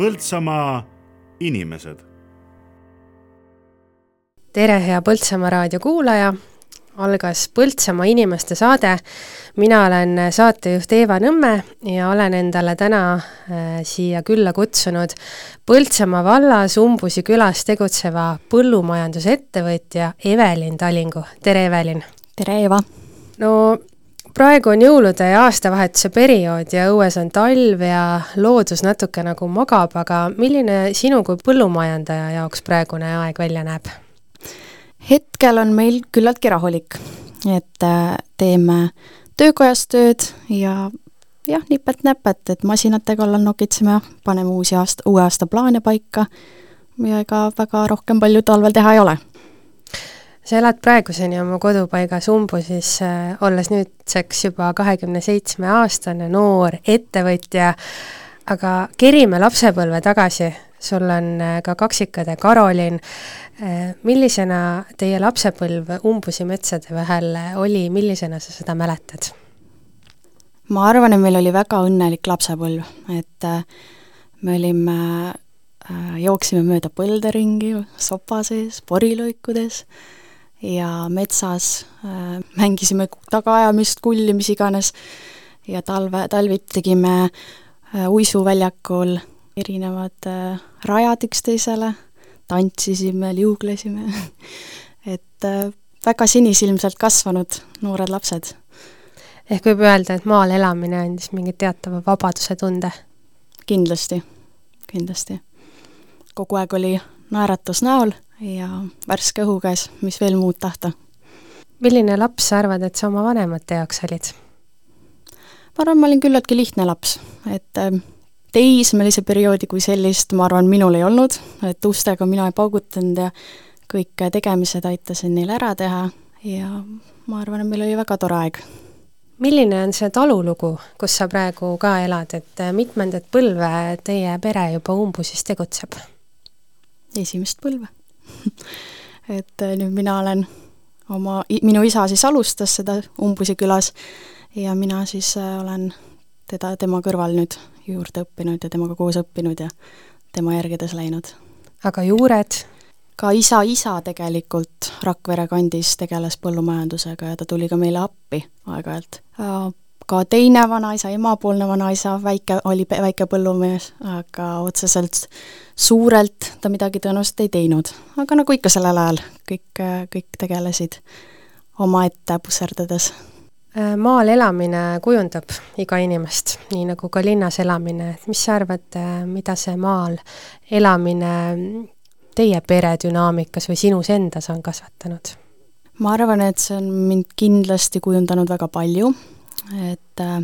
Põltsamaa inimesed. tere, hea Põltsamaa raadio kuulaja, algas Põltsamaa inimeste saade. mina olen saatejuht Eeva Nõmme ja olen endale täna äh, siia külla kutsunud Põltsamaa vallas Umbusi külas tegutseva põllumajandusettevõtja Evelin Talingu. tere, Evelin! tere, Eeva! no praegu on jõulude ja aastavahetuse periood ja õues on talv ja loodus natuke nagu magab, aga milline sinu kui põllumajandaja jaoks praegune aeg välja näeb? hetkel on meil küllaltki rahulik, et äh, teeme töökojas tööd ja jah, nipet-näpet, et masinate kallal nokitseme, paneme uusi aasta, uue aasta plaane paika ja ega väga rohkem palju talvel teha ei ole sa elad praeguseni oma kodupaigas umbusis, äh, olles nüüdseks juba kahekümne seitsme aastane noor ettevõtja, aga kerime lapsepõlve tagasi, sul on äh, ka kaksikõde Karolin, äh, millisena teie lapsepõlv Umbusi metsade vahel oli, millisena sa seda mäletad? ma arvan, et meil oli väga õnnelik lapsepõlv, et me olime, jooksime mööda põlde ringi, sopa sees, poriloikudes, ja metsas äh, mängisime tagaajamist, kulli, mis iganes, ja talve, talviti tegime äh, uisuväljakul erinevad äh, rajad üksteisele, tantsisime, liuglesime et väga sinisilmselt kasvanud noored lapsed. ehk võib öelda, et maal elamine andis mingi teatava vabaduse tunde? kindlasti, kindlasti. kogu aeg oli naeratus näol ja värske õhu käes, mis veel muud tahta. milline laps sa arvad, et sa oma vanemate jaoks olid? ma arvan, ma olin küllaltki lihtne laps, et ähm, teismelise perioodi kui sellist, ma arvan, minul ei olnud, et ustega mina ei paugutanud ja kõik tegemised aitasin neil ära teha ja ma arvan, et meil oli väga tore aeg. milline on see talulugu, kus sa praegu ka elad, et äh, mitmendat põlve teie pere juba umbusis tegutseb? esimest põlve et äh, nüüd mina olen oma, minu isa siis alustas seda Umbusi külas ja mina siis äh, olen teda, tema kõrval nüüd juurde õppinud ja temaga koos õppinud ja tema järgedes läinud. aga juured? ka isa isa tegelikult Rakvere kandis tegeles põllumajandusega ja ta tuli ka meile appi aeg-ajalt ka teine vanaisa, emapoolne vanaisa, väike, oli väike põllumees, aga otseselt suurelt ta midagi tõenäoliselt ei teinud. aga nagu ikka sellel ajal, kõik, kõik tegelesid omaette pusserdades. Maal elamine kujundab iga inimest, nii nagu ka linnas elamine, et mis sa arvad, mida see maal elamine teie pere dünaamikas või sinus endas on kasvatanud? ma arvan, et see on mind kindlasti kujundanud väga palju et äh,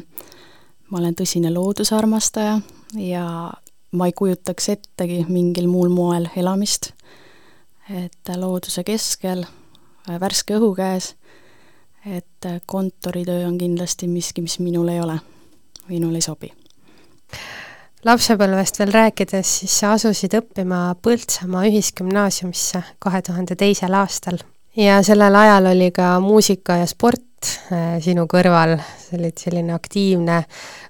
ma olen tõsine loodusarmastaja ja ma ei kujutaks ettegi mingil muul moel elamist. et looduse keskel, äh, värske õhu käes, et äh, kontoritöö on kindlasti miski, mis minul ei ole, minul ei sobi. lapsepõlvest veel rääkides, siis sa asusid õppima Põltsamaa Ühisgümnaasiumisse kahe tuhande teisel aastal ja sellel ajal oli ka muusika ja sport äh, sinu kõrval, sa olid selline aktiivne,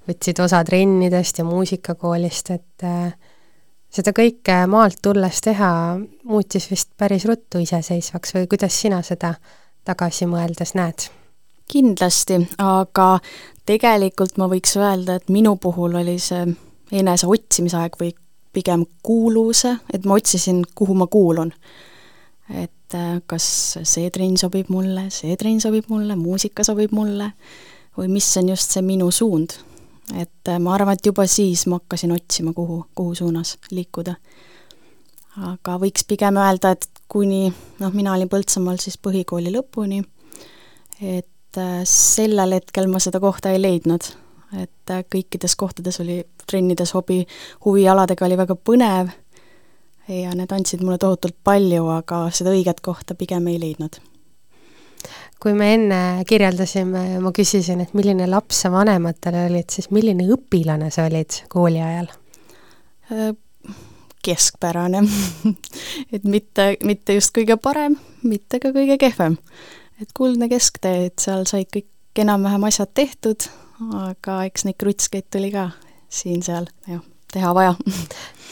võtsid osa trennidest ja muusikakoolist, et äh, seda kõike maalt tulles teha muutis vist päris ruttu iseseisvaks või kuidas sina seda tagasi mõeldes näed? kindlasti, aga tegelikult ma võiks öelda, et minu puhul oli see enese otsimise aeg või pigem kuuluvuse, et ma otsisin, kuhu ma kuulun. et et äh, kas see trenn sobib mulle, see trenn sobib mulle, muusika sobib mulle või mis on just see minu suund. et äh, ma arvan, et juba siis ma hakkasin otsima, kuhu, kuhu suunas liikuda. aga võiks pigem öelda, et kuni noh, mina olin Põltsamaal siis põhikooli lõpuni, et äh, sellel hetkel ma seda kohta ei leidnud. et kõikides kohtades oli trennides hobi, huvialadega oli väga põnev ja need andsid mulle tohutult palju, aga seda õiget kohta pigem ei leidnud. kui me enne kirjeldasime, ma küsisin, et milline laps sa vanematele olid, siis milline õpilane sa olid kooli ajal? Äh, keskpärane et mitte, mitte just kõige parem, mitte ka kõige kehvem. et kuldne kesktee, et seal said kõik enam-vähem asjad tehtud, aga eks neid krutskeid tuli ka siin-seal, jah teha vaja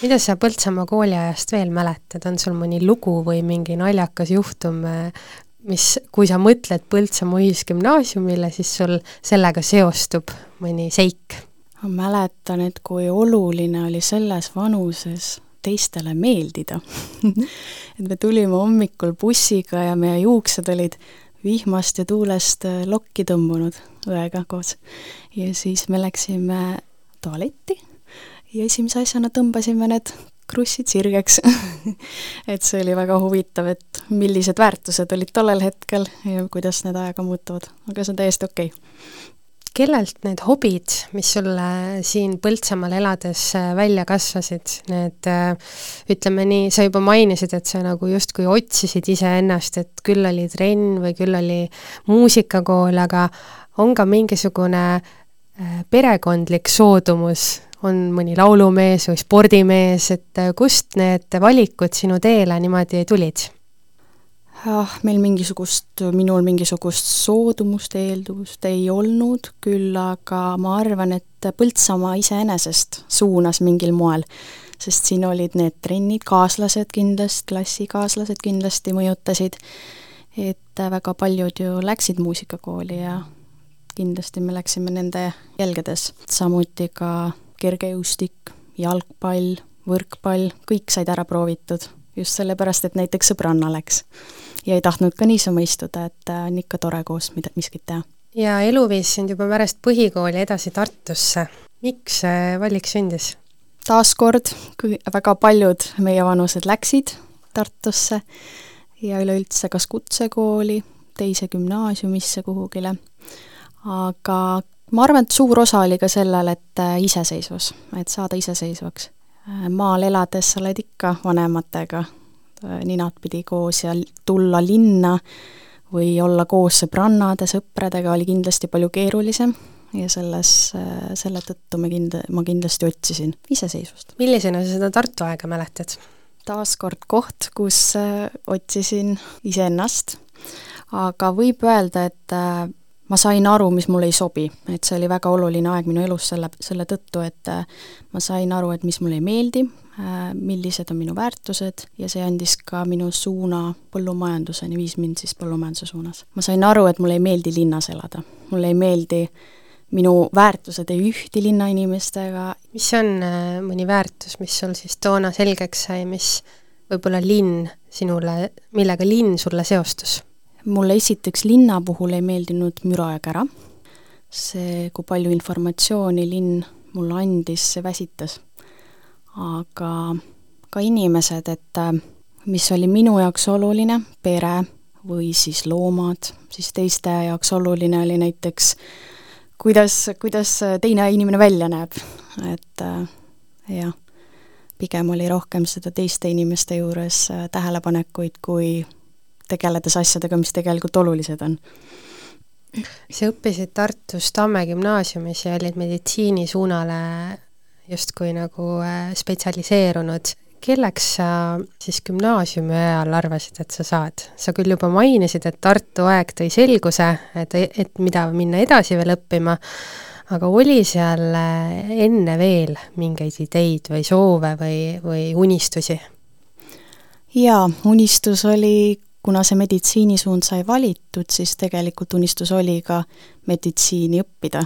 mida sa Põltsamaa kooliajast veel mäletad, on sul mõni lugu või mingi naljakas juhtum, mis, kui sa mõtled Põltsamaa Ühisgümnaasiumile, siis sul sellega seostub mõni seik? ma mäletan, et kui oluline oli selles vanuses teistele meeldida et me tulime hommikul bussiga ja meie juuksed olid vihmast ja tuulest lokki tõmbunud õega koos. ja siis me läksime tualetti ja esimese asjana tõmbasime need krussid sirgeks. Et see oli väga huvitav, et millised väärtused olid tollel hetkel ja kuidas need ajaga muutuvad, aga see on täiesti okei. Okay. kellelt need hobid, mis sulle siin Põltsamaal elades välja kasvasid, need äh, ütleme nii, sa juba mainisid, et sa nagu justkui otsisid iseennast, et küll oli trenn või küll oli muusikakool, aga on ka mingisugune äh, perekondlik soodumus on mõni laulumees või spordimees, et äh, kust need valikud sinu teele niimoodi tulid? ah, meil mingisugust, minul mingisugust soodumust, eelduvust ei olnud, küll aga ma arvan, et Põltsamaa iseenesest suunas mingil moel, sest siin olid need trennid, kaaslased kindlasti, klassikaaslased kindlasti mõjutasid, et väga paljud ju läksid muusikakooli ja kindlasti me läksime nende jälgedes, samuti ka kergejõustik, jalgpall, võrkpall, kõik said ära proovitud. just sellepärast, et näiteks sõbranna läks. ja ei tahtnud ka niisama istuda, et äh, on ikka tore koos mida, miskit teha. ja elu viis sind juba pärast põhikooli edasi Tartusse. miks see valik sündis? taaskord, kui väga paljud meievanused läksid Tartusse ja üleüldse kas kutsekooli, teise gümnaasiumisse kuhugile, aga ma arvan, et suur osa oli ka sellel, et äh, iseseisvus, et saada iseseisvaks. Äh, maal elades sa oled ikka vanematega äh, ninapidi koos ja tulla linna või olla koos sõbrannade, sõpradega oli kindlasti palju keerulisem ja selles, selle tõttu me kind-, ma kindlasti otsisin iseseisvust. millisena sa seda Tartu aega mäletad? taaskord koht, kus otsisin iseennast, aga võib öelda, et ma sain aru, mis mulle ei sobi, et see oli väga oluline aeg minu elus selle, selle tõttu, et äh, ma sain aru, et mis mulle ei meeldi, äh, millised on minu väärtused ja see andis ka minu suuna põllumajanduseni, viis mind siis põllumajanduse suunas. ma sain aru, et mulle ei meeldi linnas elada, mulle ei meeldi minu väärtused ei ühti linnainimestega. mis on äh, mõni väärtus, mis sul siis toona selgeks sai, mis võib-olla linn sinule, millega linn sulle seostus? Mulle esiteks linna puhul ei meeldinud müra ja kära. see, kui palju informatsiooni linn mulle andis, see väsitas. aga ka inimesed, et äh, mis oli minu jaoks oluline, pere või siis loomad, siis teiste jaoks oluline oli näiteks kuidas, kuidas teine inimene välja näeb, et äh, jah, pigem oli rohkem seda teiste inimeste juures äh, tähelepanekuid kui tegeledes asjadega, mis tegelikult olulised on. sa õppisid Tartus Tamme gümnaasiumis ja olid meditsiinisuunale justkui nagu äh, spetsialiseerunud. kelleks sa siis gümnaasiumi ajal arvasid, et sa saad? sa küll juba mainisid, et Tartu aeg tõi selguse, et, et mida minna edasi veel õppima, aga oli seal äh, enne veel mingeid ideid või soove või, või unistusi? jaa, unistus oli kuna see meditsiinisuund sai valitud, siis tegelikult unistus oli ka meditsiini õppida.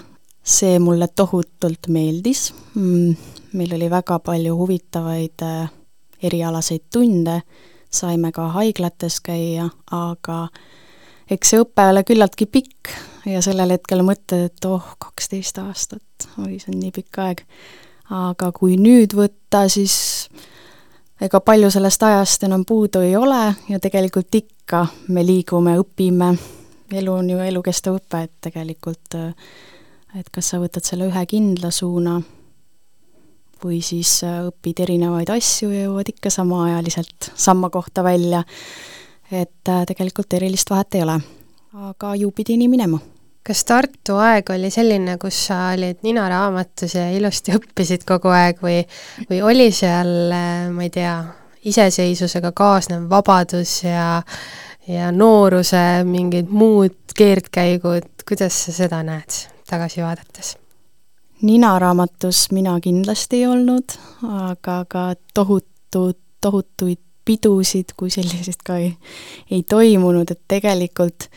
see mulle tohutult meeldis, mm, meil oli väga palju huvitavaid äh, erialaseid tunde, saime ka haiglates käia, aga eks see õpe ole küllaltki pikk ja sellel hetkel mõtled, et oh, kaksteist aastat, oi, see on nii pikk aeg. aga kui nüüd võtta, siis ega palju sellest ajast enam puudu ei ole ja tegelikult ikka me liigume, õpime, elu on ju elukestev õpe, et tegelikult et kas sa võtad selle ühe kindla suuna või siis õpid erinevaid asju ja jõuad ikka samaajaliselt samma kohta välja. et tegelikult erilist vahet ei ole. aga ju pidi nii minema kas Tartu aeg oli selline, kus sa olid nina raamatus ja ilusti õppisid kogu aeg või, või oli seal, ma ei tea, iseseisvusega kaasnev vabadus ja, ja nooruse mingid muud keerdkäigud, kuidas sa seda näed tagasi vaadates? ninaraamatus mina kindlasti ei olnud, aga ka tohutu, tohutuid pidusid kui selliseid ka ei, ei toimunud, et tegelikult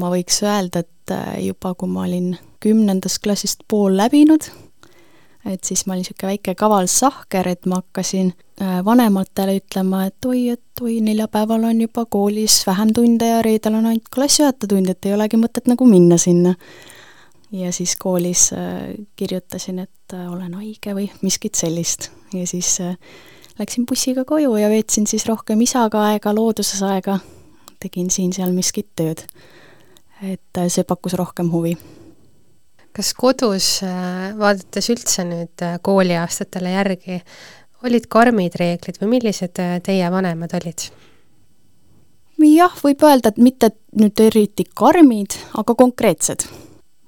ma võiks öelda, et äh, juba kui ma olin kümnendast klassist pool läbinud, et siis ma olin niisugune väike kaval sahker, et ma hakkasin äh, vanematele ütlema, et oi, et oi, neljapäeval on juba koolis vähem tunde ja reedel on ainult klassijuhatajatund, et ei olegi mõtet nagu minna sinna. ja siis koolis äh, kirjutasin, et olen haige või miskit sellist ja siis läksin bussiga koju ja veetsin siis rohkem isaga aega, looduses aega, tegin siin-seal miskit tööd. Et see pakkus rohkem huvi kas kodus, äh, vaadates üldse nüüd äh, kooliaastatele järgi, olid karmid reeglid või millised äh, teie vanemad olid? jah, võib öelda, et mitte nüüd eriti karmid, aga konkreetsed.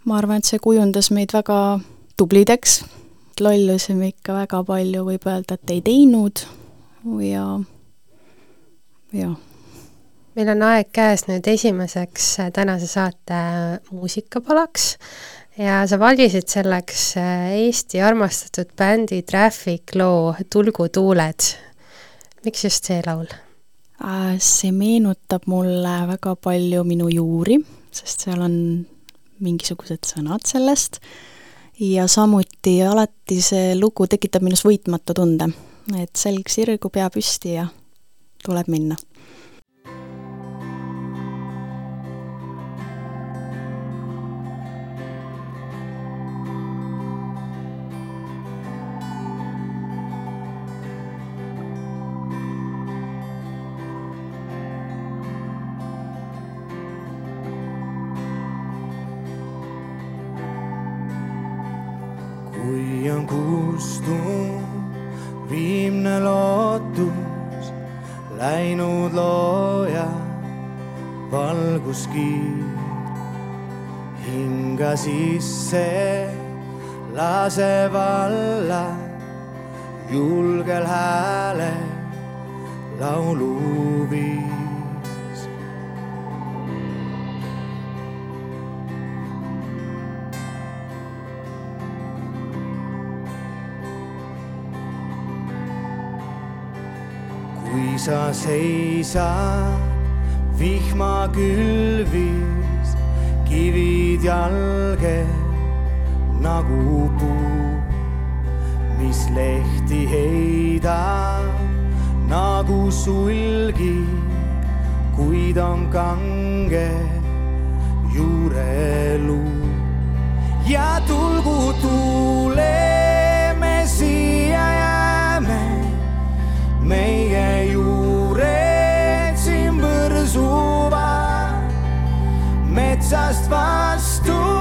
ma arvan, et see kujundas meid väga tublideks, lollusime ikka väga palju, võib öelda, et ei teinud ja, jah meil on aeg käes nüüd esimeseks tänase saate muusikapalaks ja sa valisid selleks äh, Eesti armastatud bändi Traffic loo Tulgu tuuled. miks just see laul? Äh, see meenutab mulle väga palju minu juuri, sest seal on mingisugused sõnad sellest ja samuti alati see lugu tekitab minus võitmatu tunde, et selg sirgu, pea püsti ja tuleb minna valguskiir hinga sisse, laseb alla julgel häälel lauluviis. kui sa seisad vihmakülvis kivid jalge nagu puu, mis lehti heidab nagu sulgi, kuid on kange juureluu ja tulgu tuule me siia jääme meie äußerst, was du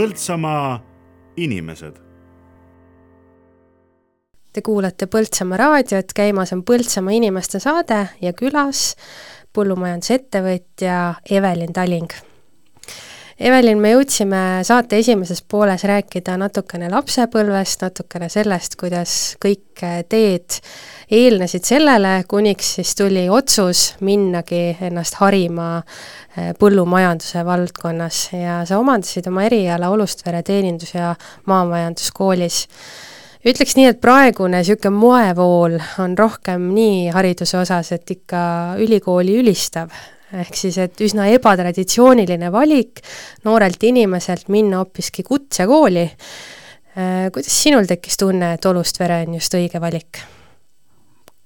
Põltsamaa inimesed. Te kuulate Põltsamaa raadiot, käimas on Põltsamaa inimeste saade ja külas põllumajandusettevõtja Evelin Taling Evelin, me jõudsime saate esimeses pooles rääkida natukene lapsepõlvest, natukene sellest, kuidas kõik teed eelnesid sellele, kuniks siis tuli otsus minnagi ennast harima eh, põllumajanduse valdkonnas. Ja sa omandasid oma eriala Olustvere teenindus- ja maamajanduskoolis. Ütleks nii, et praegune niisugune moevool on rohkem nii hariduse osas, et ikka ülikooli ülistav, ehk siis, et üsna ebatraditsiooniline valik noorelt inimeselt minna hoopiski kutsekooli. Äh, kuidas sinul tekkis tunne, et Olustvere on just õige valik?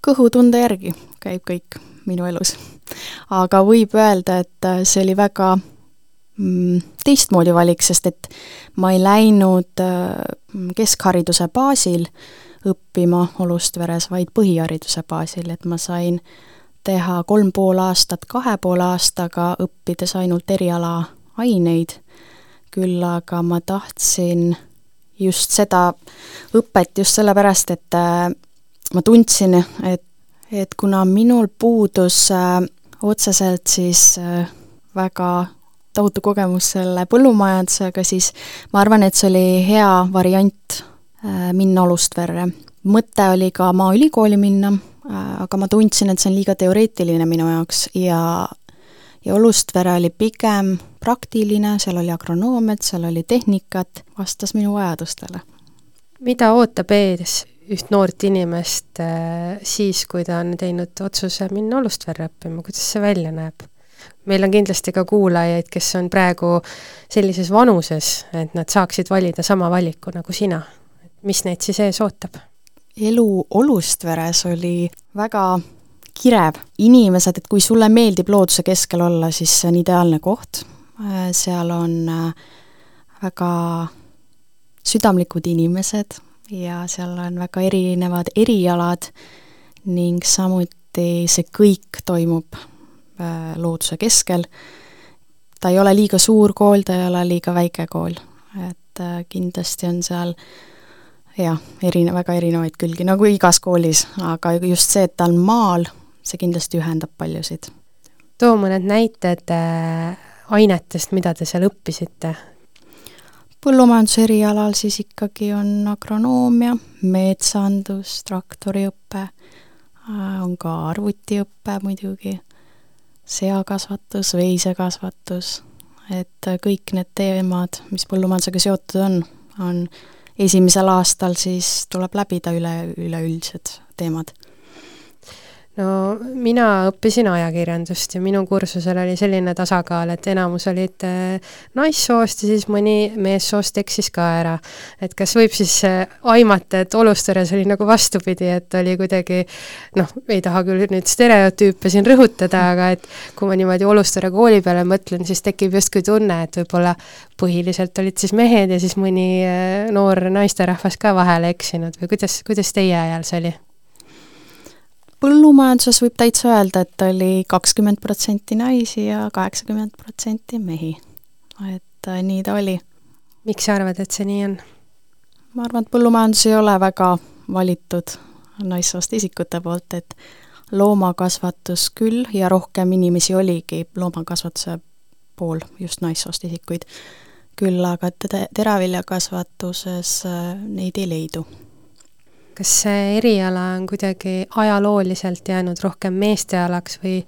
kõhutunde järgi käib kõik minu elus. aga võib öelda, et äh, see oli väga mm, teistmoodi valik, sest et ma ei läinud äh, keskhariduse baasil õppima Olustveres, vaid põhihariduse baasil, et ma sain äh, teha kolm pool aastat kahe poole aastaga, õppides ainult eriala aineid, küll aga ma tahtsin just seda õpet just sellepärast, et äh, ma tundsin, et, et kuna minul puudus äh, otseselt siis äh, väga tohutu kogemus selle põllumajandusega, siis ma arvan, et see oli hea variant minna Olustverre. mõte oli ka Maaülikooli minna aga ma tundsin, et see on liiga teoreetiline minu jaoks ja ja Olustvere oli pigem praktiline, seal oli agronoomiat, seal oli tehnikat, vastas minu vajadustele. mida ootab ees üht noort inimest äh, siis, kui ta on teinud otsuse minna Olustverre õppima, kuidas see välja näeb? meil on kindlasti ka kuulajaid, kes on praegu sellises vanuses, et nad saaksid valida sama valiku nagu sina. mis neid siis ees ootab? Elu Olustveres oli väga kirev. inimesed, et kui sulle meeldib looduse keskel olla, siis see on ideaalne koht, äh, seal on äh, väga südamlikud inimesed ja seal on väga erinevad erialad ning samuti see kõik toimub äh, looduse keskel. ta ei ole liiga suur kool, ta ei ole liiga väike kool, et kindlasti on seal äh, jah, erine-, väga erinevaid külgi, nagu igas koolis, aga just see, et ta on maal, see kindlasti ühendab paljusid. too mõned näited äh, ainetest, mida te seal õppisite? põllumajanduse erialal siis ikkagi on agronoomia, metsandus, traktoriõpe, äh, on ka arvutiõpe muidugi, seakasvatus, veisekasvatus, et kõik need teemad, mis põllumajandusega seotud on, on esimesel aastal siis tuleb läbida üle, üleüldised teemad no mina õppisin ajakirjandust ja minu kursusel oli selline tasakaal, et enamus olid äh, naissoost ja siis mõni meessoost eksis ka ära. et kas võib siis äh, aimata, et Olusteres oli nagu vastupidi, et oli kuidagi noh, ei taha küll nüüd stereotüüpe siin rõhutada, aga et kui ma niimoodi Olustere kooli peale mõtlen, siis tekib justkui tunne, et võib-olla põhiliselt olid siis mehed ja siis mõni äh, noor naisterahvas ka vahele eksinud või kuidas, kuidas teie ajal see oli? Põllumajanduses võib täitsa öelda, et oli kakskümmend protsenti naisi ja kaheksakümmend protsenti mehi. et äh, nii ta oli. miks sa arvad, et see nii on? ma arvan, et põllumajandus ei ole väga valitud naissoost isikute poolt, et loomakasvatus küll ja rohkem inimesi oligi loomakasvatuse pool, just naissoost isikuid. küll aga teraviljakasvatuses äh, neid ei leidu kas see eriala on kuidagi ajalooliselt jäänud rohkem meeste alaks või,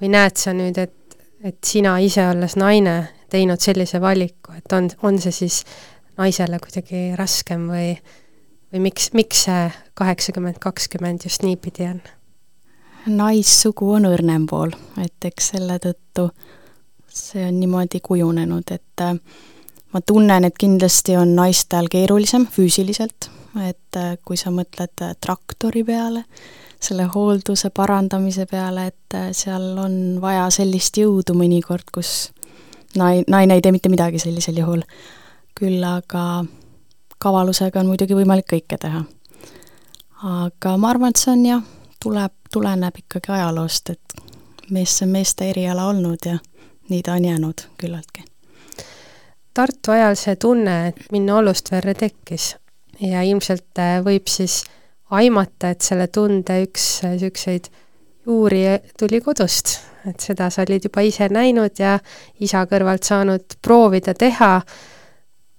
või näed sa nüüd, et, et sina ise, olles naine, teinud sellise valiku, et on, on see siis naisele kuidagi raskem või, või miks, miks see kaheksakümmend, kakskümmend just niipidi on? naissugu on õrnem pool, et eks selle tõttu see on niimoodi kujunenud, et äh, ma tunnen, et kindlasti on naistel keerulisem füüsiliselt et äh, kui sa mõtled äh, traktori peale, selle hoolduse parandamise peale, et äh, seal on vaja sellist jõudu mõnikord, kus nai-, naine ei tee mitte midagi sellisel juhul. küll aga kavalusega on muidugi võimalik kõike teha. aga ma arvan, et see on jah, tuleb, tuleneb ikkagi ajaloost, et mees, see on meeste eriala olnud ja nii ta on jäänud küllaltki Tartu ajal see tunne, et minna Ollustverre tekkis ja ilmselt äh, võib siis aimata, et selle tunde üks niisuguseid juuri tuli kodust, et seda sa olid juba ise näinud ja isa kõrvalt saanud proovida teha.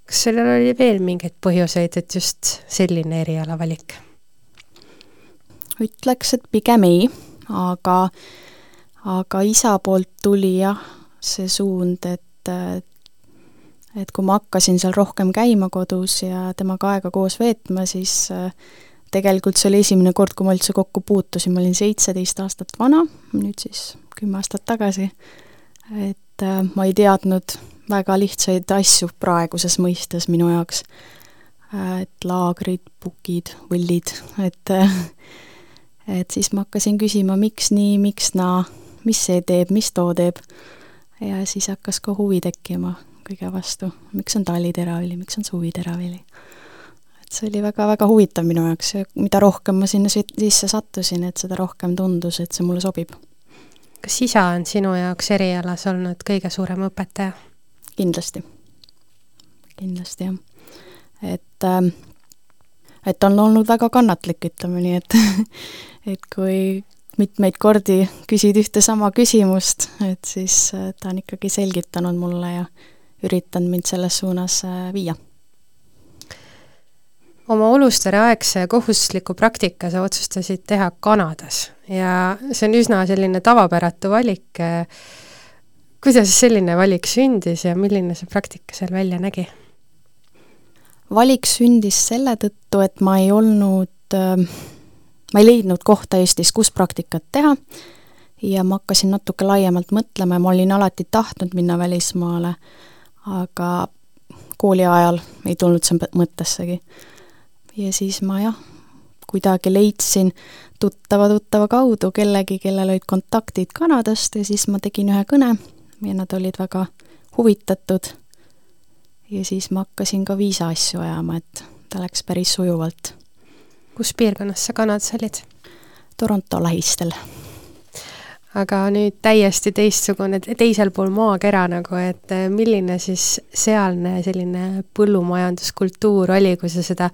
kas sellel oli veel mingeid põhjuseid, et just selline erialavalik? ütleks, et pigem ei, aga, aga isa poolt tuli jah, see suund, et et kui ma hakkasin seal rohkem käima kodus ja temaga aega koos veetma, siis tegelikult see oli esimene kord, kui ma üldse kokku puutusin, ma olin seitseteist aastat vana, nüüd siis kümme aastat tagasi, et äh, ma ei teadnud väga lihtsaid asju praeguses mõistes minu jaoks. Äh, et laagrid, pukid, võllid, et äh, et siis ma hakkasin küsima, miks nii, miks naa, mis see teeb, mis too teeb. ja siis hakkas ka huvi tekkima kõige vastu, miks on talliteravili, miks on suviteravili et see oli väga-väga huvitav minu jaoks ja mida rohkem ma sinna sisse sattusin, et seda rohkem tundus, et see mulle sobib. kas isa on sinu jaoks erialas olnud kõige suurem õpetaja? kindlasti. kindlasti, jah. et äh, et on olnud väga kannatlik, ütleme nii, et et kui mitmeid kordi küsid ühte sama küsimust, et siis äh, ta on ikkagi selgitanud mulle ja üritanud mind selles suunas äh, viia oma Olustere aegse kohustusliku praktika sa otsustasid teha Kanadas ja see on üsna selline tavapäratu valik. kuidas selline valik sündis ja milline see praktika seal välja nägi? valik sündis selle tõttu, et ma ei olnud, ma ei leidnud kohta Eestis, kus praktikat teha ja ma hakkasin natuke laiemalt mõtlema ja ma olin alati tahtnud minna välismaale, aga kooli ajal ei tulnud see mõttessegi ja siis ma jah, kuidagi leidsin tuttava tuttava kaudu kellegi, kellel olid kontaktid Kanadast ja siis ma tegin ühe kõne ja nad olid väga huvitatud. ja siis ma hakkasin ka viisa asju ajama, et ta läks päris sujuvalt. kus piirkonnas sa Kanadas olid? Toronto lähistel aga nüüd täiesti teistsugune, teisel pool maakera nagu, et eh, milline siis sealne selline põllumajanduskultuur oli, kui sa seda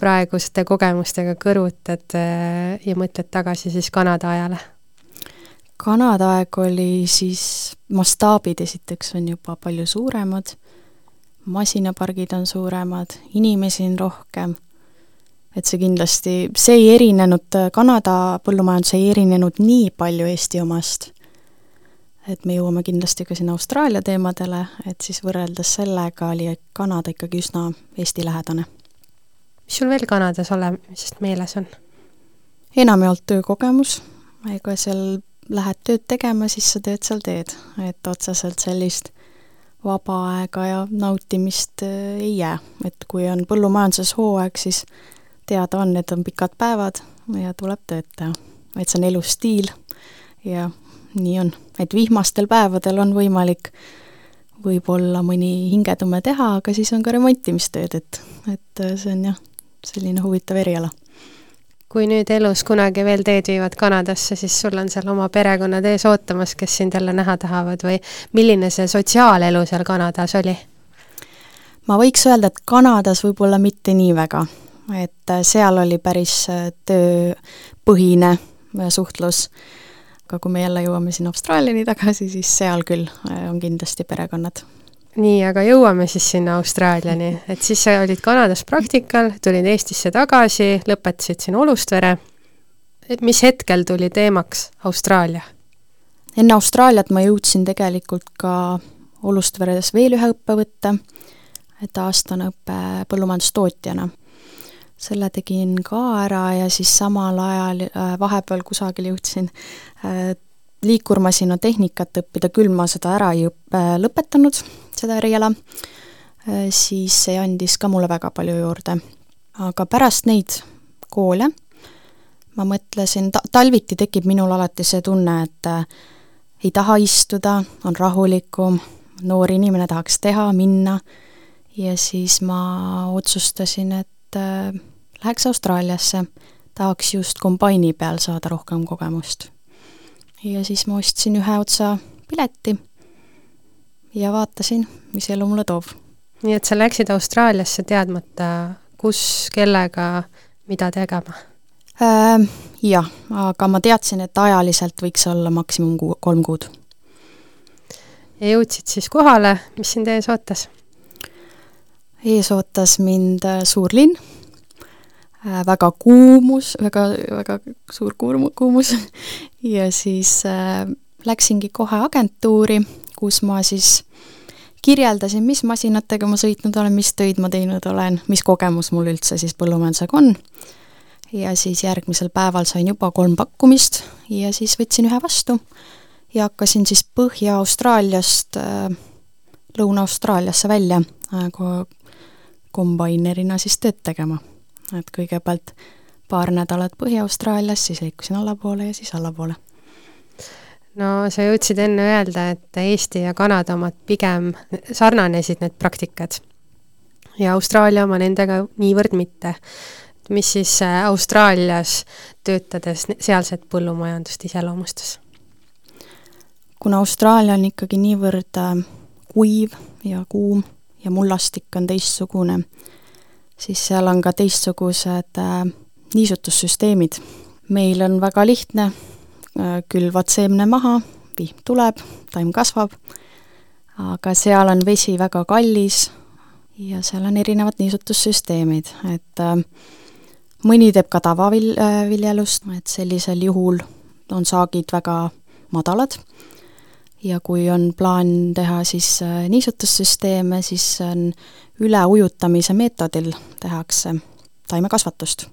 praeguste kogemustega kõrvutad eh, ja mõtled tagasi siis Kanada ajale? Kanada aeg oli siis, mastaabid esiteks on juba palju suuremad, masinapargid on suuremad, inimesi on rohkem et see kindlasti, see ei erinenud, Kanada põllumajandus ei erinenud nii palju Eesti omast. et me jõuame kindlasti ka sinna Austraalia teemadele, et siis võrreldes sellega oli Kanada ikkagi üsna Eesti-lähedane. mis sul veel Kanadas olemisest meeles on? enamjaolt töökogemus, ega seal lähed tööd tegema, siis sa tööd seal teed, et otseselt sellist vaba aega ja nautimist äh, ei jää, et kui on põllumajanduses hooaeg, siis teada on, et on pikad päevad ja tuleb tööd teha. et see on elustiil ja nii on. et vihmastel päevadel on võimalik võib-olla mõni hingetume teha, aga siis on ka remontimistööd, et, et see on jah, selline huvitav eriala. kui nüüd elus kunagi veel teed viivad Kanadasse, siis sul on seal oma perekonnad ees ootamas, kes sind jälle näha tahavad või milline see sotsiaalelu seal Kanadas oli? ma võiks öelda, et Kanadas võib-olla mitte nii väga et äh, seal oli päris äh, tööpõhine äh, suhtlus, aga kui me jälle jõuame siin Austraaliani tagasi, siis seal küll on kindlasti perekonnad. nii, aga jõuame siis sinna Austraaliani, et siis sa olid Kanadas praktikal, tulid Eestisse tagasi, lõpetasid siin Olustvere. et mis hetkel tuli teemaks Austraalia? enne Austraaliat ma jõudsin tegelikult ka Olustveres veel ühe õppe võtta, et aastane õpe põllumajandustootjana selle tegin ka ära ja siis samal ajal äh, vahepeal kusagil jõudsin äh, liikurmasina tehnikat õppida, küll ma seda ära ei õppe, lõpetanud, seda eriala, äh, siis see andis ka mulle väga palju juurde. aga pärast neid koole ma mõtlesin, ta-, talviti tekib minul alati see tunne, et äh, ei taha istuda, on rahulikum, noor inimene tahaks teha, minna, ja siis ma otsustasin, et äh, läheks Austraaliasse, tahaks just kombaini peal saada rohkem kogemust. ja siis ma ostsin ühe otsa pileti ja vaatasin, mis elu mulle toob. nii et sa läksid Austraaliasse teadmata, kus, kellega, mida tegema äh,? Jah, aga ma teadsin, et ajaliselt võiks olla maksimum kuu, kolm kuud. ja jõudsid siis kohale, mis sind ees ootas? ees ootas mind äh, suur linn väga kuumus, väga, väga suur kuum-, kuumus ja siis äh, läksingi kohe agentuuri, kus ma siis kirjeldasin, mis masinatega ma sõitnud olen, mis töid ma teinud olen, mis kogemus mul üldse siis põllumajandusega on. ja siis järgmisel päeval sain juba kolm pakkumist ja siis võtsin ühe vastu ja hakkasin siis Põhja-Austraaliast äh, Lõuna-Austraaliasse välja äh, kombainerina siis tööd tegema. Et kõigepealt paar nädalat Põhja-Austraalias, siis liikusin allapoole ja siis allapoole no sa jõudsid enne öelda, et Eesti ja Kanada omad pigem sarnanesid need praktikad ja Austraalia oma nendega niivõrd mitte. mis siis äh, Austraalias töötades sealset põllumajandust iseloomustas? kuna Austraalia on ikkagi niivõrd äh, kuiv ja kuum ja mullastik on teistsugune, siis seal on ka teistsugused äh, niisutussüsteemid. meil on väga lihtne Äh, külvad seemne maha, vihm tuleb, taim kasvab, aga seal on vesi väga kallis ja seal on erinevad niisutussüsteemid, et äh, mõni teeb ka tavaviljelust, äh, et sellisel juhul on saagid väga madalad ja kui on plaan teha siis niisutussüsteeme, siis on üleujutamise meetodil tehakse taimekasvatust.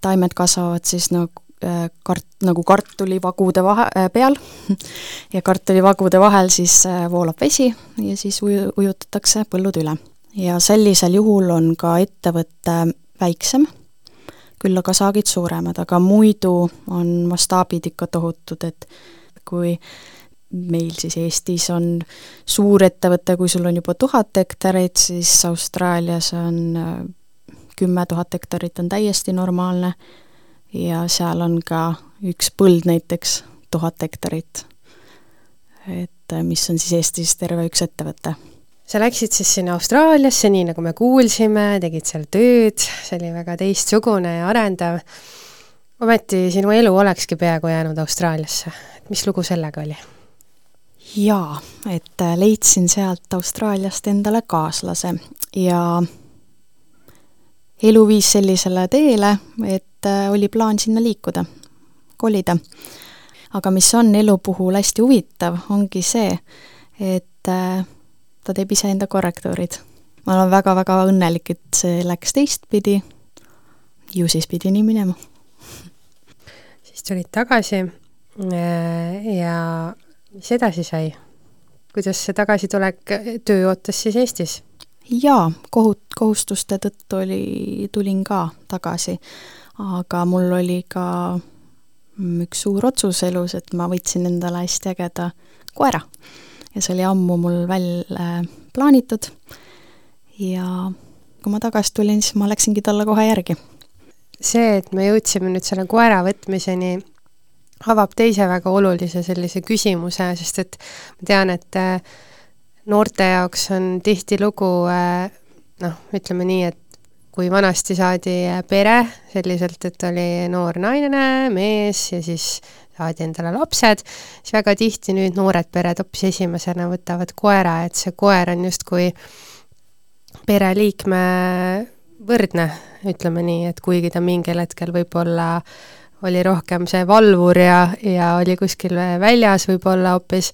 taimed kasvavad siis nagu Äh, kart-, nagu kartulivagude vahe, äh, peal ja kartulivagude vahel siis äh, voolab vesi ja siis uju-, ujutatakse põllud üle. ja sellisel juhul on ka ettevõte väiksem, küll aga saagid suuremad, aga muidu on mastaabid ikka tohutud, et kui meil siis Eestis on suur ettevõte, kui sul on juba tuhat hektarit, siis Austraalias on kümme tuhat hektarit on täiesti normaalne ja seal on ka üks põld näiteks tuhat hektarit. et äh, mis on siis Eestis terve üks ettevõte. sa läksid siis sinna Austraaliasse, nii nagu me kuulsime, tegid seal tööd, see oli väga teistsugune ja arendav. ometi sinu elu olekski peaaegu jäänud Austraaliasse, et mis lugu sellega oli? Jaa, et äh, leidsin sealt Austraaliast endale kaaslase ja elu viis sellisele teele, et äh, oli plaan sinna liikuda, kolida. aga mis on elu puhul hästi huvitav, ongi see, et äh, ta teeb iseenda korrektuurid. ma olen väga-väga õnnelik, et see läks teistpidi, ju siis pidi nii minema. siis tulid tagasi ja mis edasi sai? kuidas see tagasitulek, töö ootas siis Eestis? jaa, kohut-, kohustuste tõttu oli, tulin ka tagasi, aga mul oli ka üks suur otsus elus, et ma võtsin endale hästi ägeda koera. ja see oli ammu mul välja plaanitud ja kui ma tagasi tulin, siis ma läksingi talle kohe järgi. see, et me jõudsime nüüd selle koera võtmiseni, avab teise väga olulise sellise küsimuse, sest et ma tean, et äh, noorte jaoks on tihtilugu äh, noh, ütleme nii, et kui vanasti saadi äh, pere selliselt, et oli noor naine, mees ja siis saadi endale lapsed, siis väga tihti nüüd noored pered hoopis esimesena võtavad koera, et see koer on justkui pereliikme võrdne, ütleme nii, et kuigi ta mingil hetkel võib-olla oli rohkem see valvur ja, ja oli kuskil väljas võib-olla hoopis,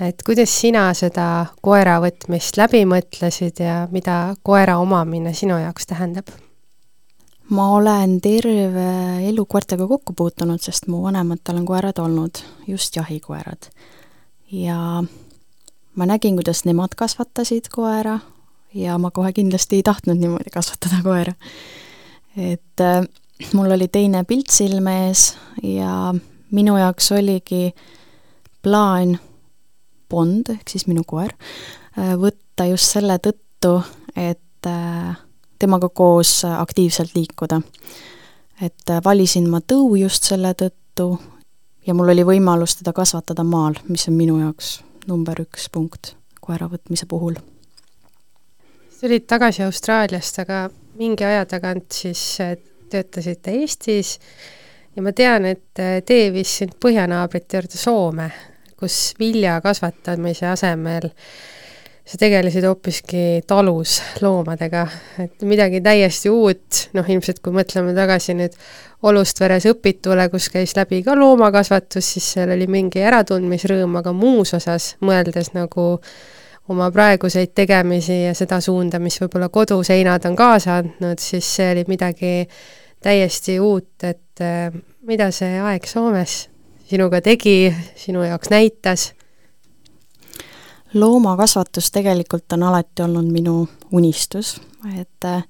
et kuidas sina seda koera võtmist läbi mõtlesid ja mida koera omamine sinu jaoks tähendab? ma olen terve elu koertega kokku puutunud, sest mu vanematel on koerad olnud, just jahikoerad. ja ma nägin, kuidas nemad kasvatasid koera ja ma kohe kindlasti ei tahtnud niimoodi kasvatada koera. et mul oli teine pilt silme ees ja minu jaoks oligi plaan Bond, ehk siis minu koer, äh, võtta just selle tõttu, et äh, temaga koos aktiivselt liikuda. et äh, valisin ma tõu just selle tõttu ja mul oli võimalus teda kasvatada maal, mis on minu jaoks number üks punkt koera võtmise puhul. tulid tagasi Austraaliast, aga mingi aja tagant siis töötasite Eestis. Ja ma tean, et äh, tee viis sind põhjanaabrite juurde Soome, kus vilja kasvatamise asemel sa tegelesid hoopiski talus loomadega, et midagi täiesti uut, noh ilmselt kui mõtleme tagasi nüüd Olustveres õpitule, kus käis läbi ka loomakasvatus, siis seal oli mingi äratundmisrõõm, aga muus osas mõeldes nagu oma praeguseid tegemisi ja seda suunda, mis võib-olla koduseinad on kaasa andnud, siis see oli midagi täiesti uut, et äh, mida see aeg Soomes sinuga tegi, sinu jaoks näitas? loomakasvatus tegelikult on alati olnud minu unistus, et äh,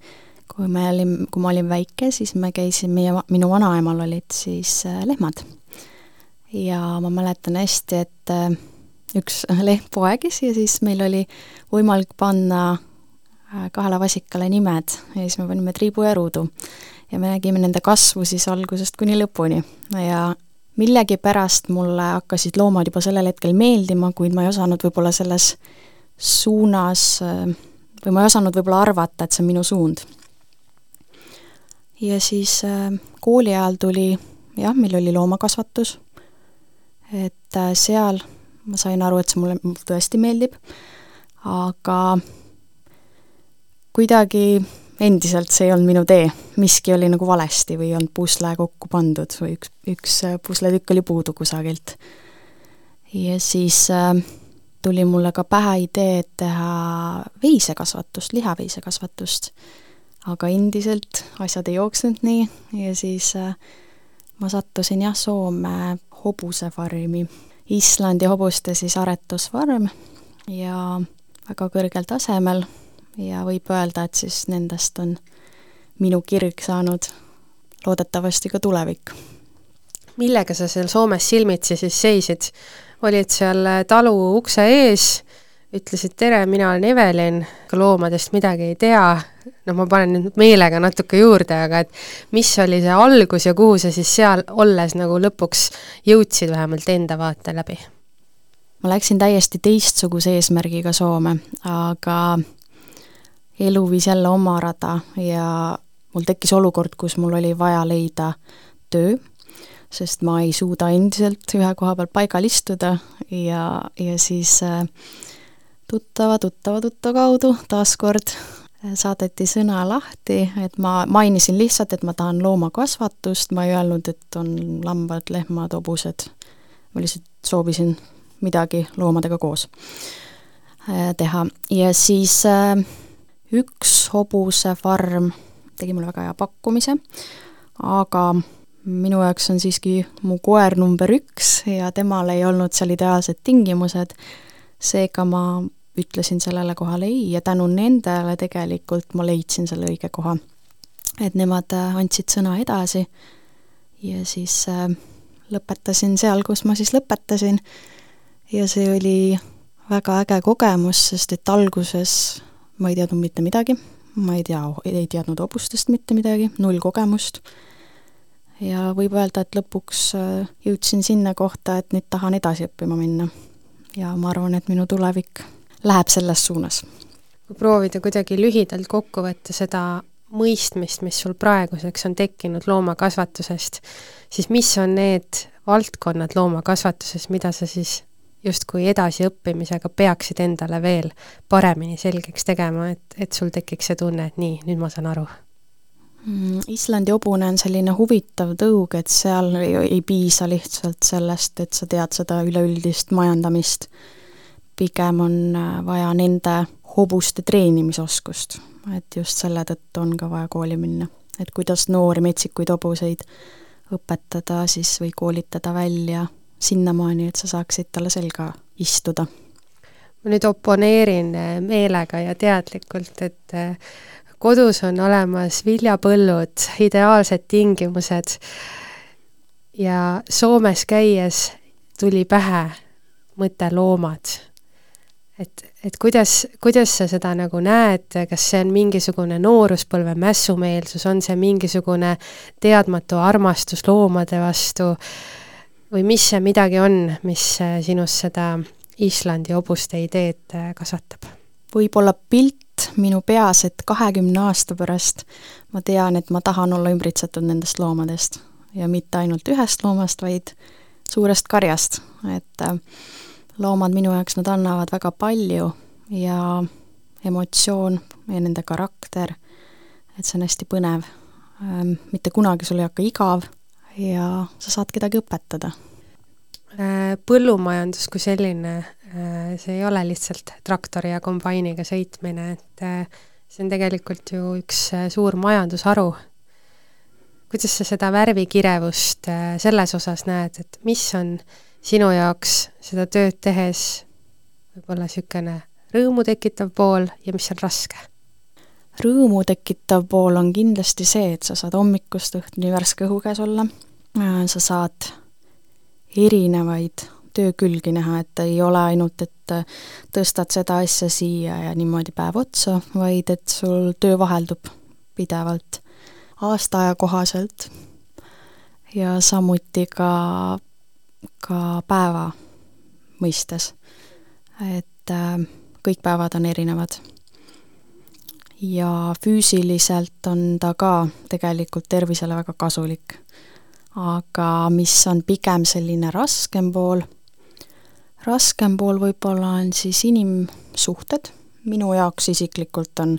kui me olime, kui ma olin väike, siis me käisime, meie, minu vanaemal olid siis äh, lehmad. ja ma mäletan hästi, et üks lehm poegis ja siis meil oli võimalik panna kahele vasikale nimed ja siis me panime Triibu ja Ruudu. Ja me nägime nende kasvu siis algusest kuni lõpuni. Ja millegipärast mulle hakkasid loomad juba sellel hetkel meeldima, kuid ma ei osanud võib-olla selles suunas või ma ei osanud võib-olla arvata, et see on minu suund. ja siis äh, kooli ajal tuli jah, meil oli loomakasvatus, et äh, seal ma sain aru, et see mulle tõesti meeldib, aga kuidagi endiselt see ei olnud minu tee, miski oli nagu valesti või ei olnud pusle kokku pandud või üks, üks äh, pusletükk oli puudu kusagilt. ja siis äh, tuli mulle ka pähe idee teha veisekasvatust, lihaveisekasvatust. aga endiselt asjad ei jooksnud nii ja siis äh, ma sattusin jah, Soome hobusefarmi, Islandi hobuste siis aretusfarm ja väga kõrgel tasemel ja võib öelda, et siis nendest on minu kirg saanud loodetavasti ka tulevik. millega sa seal Soomes silmitsi siis seisid? olid seal talu ukse ees, ütlesid tere, mina olen Evelin, ka loomadest midagi ei tea, noh, ma panen nüüd meelega natuke juurde, aga et mis oli see algus ja kuhu sa siis seal olles nagu lõpuks jõudsid vähemalt enda vaate läbi? ma läksin täiesti teistsuguse eesmärgiga Soome, aga elu viis jälle oma rada ja mul tekkis olukord, kus mul oli vaja leida töö, sest ma ei suuda endiselt ühe koha peal paigal istuda ja, ja siis äh, tuttava, tuttava, tuttava kaudu taaskord äh, saadeti sõna lahti, et ma mainisin lihtsalt, et ma tahan loomakasvatust, ma ei öelnud, et on lambad, lehmad, hobused, ma lihtsalt soovisin midagi loomadega koos äh, teha. Ja siis äh, üks hobusefarm tegi mulle väga hea pakkumise, aga minu jaoks on siiski mu koer number üks ja temal ei olnud seal ideaalsed tingimused, seega ma ütlesin sellele kohale ei ja tänu nendele tegelikult ma leidsin selle õige koha. et nemad äh, andsid sõna edasi ja siis äh, lõpetasin seal, kus ma siis lõpetasin ja see oli väga äge kogemus, sest et alguses ma ei teadnud mitte midagi, ma ei tea, ei teadnud hobustest mitte midagi, null kogemust, ja võib öelda, et lõpuks äh, jõudsin sinna kohta, et nüüd tahan edasi õppima minna. ja ma arvan, et minu tulevik läheb selles suunas. kui proovida kuidagi lühidalt kokku võtta seda mõistmist, mis sul praeguseks on tekkinud loomakasvatusest, siis mis on need valdkonnad loomakasvatuses, mida sa siis justkui edasiõppimisega peaksid endale veel paremini selgeks tegema, et, et sul tekiks see tunne, et nii, nüüd ma saan aru mm,? Islandi hobune on selline huvitav tõug, et seal ei, ei piisa lihtsalt sellest, et sa tead seda üleüldist majandamist, pigem on äh, vaja nende hobuste treenimisoskust, et just selle tõttu on ka vaja kooli minna. et kuidas noori metsikuid hobuseid õpetada siis või koolitada välja sinnamaani, et sa saaksid talle selga istuda. ma nüüd oponeerin eh, meelega ja teadlikult, et eh, kodus on olemas viljapõllud, ideaalsed tingimused ja Soomes käies tuli pähe mõte loomad. et, et kuidas, kuidas sa seda nagu näed, kas see on mingisugune nooruspõlve mässumeelsus, on see mingisugune teadmatu armastus loomade vastu, või mis see midagi on, mis äh, sinus seda Islandi hobuste ideed äh, kasvatab? võib-olla pilt minu peas, et kahekümne aasta pärast ma tean, et ma tahan olla ümbritsetud nendest loomadest ja mitte ainult ühest loomast, vaid suurest karjast, et äh, loomad minu jaoks, nad annavad väga palju ja emotsioon ja nende karakter, et see on hästi põnev. Ähm, mitte kunagi sul ei hakka igav ja sa saad kedagi õpetada. Äh, põllumajandus kui selline, äh, see ei ole lihtsalt traktori ja kombainiga sõitmine, et äh, see on tegelikult ju üks suur majandusharu. kuidas sa seda värvikirevust selles osas näed, et mis on sinu jaoks seda tööd tehes võib-olla niisugune rõõmu tekitav pool ja mis on raske? rõõmu tekitav pool on kindlasti see, et sa saad hommikust õhtuni värske õhu käes olla, sa saad erinevaid töökülgi näha, et ei ole ainult, et tõstad seda asja siia ja niimoodi päev otsa, vaid et sul töö vaheldub pidevalt aastaaja kohaselt ja samuti ka, ka päeva mõistes. et äh, kõik päevad on erinevad. ja füüsiliselt on ta ka tegelikult tervisele väga kasulik. Aga mis on pigem selline raskem pool, raskem pool võib-olla on siis inimsuhted, minu jaoks isiklikult on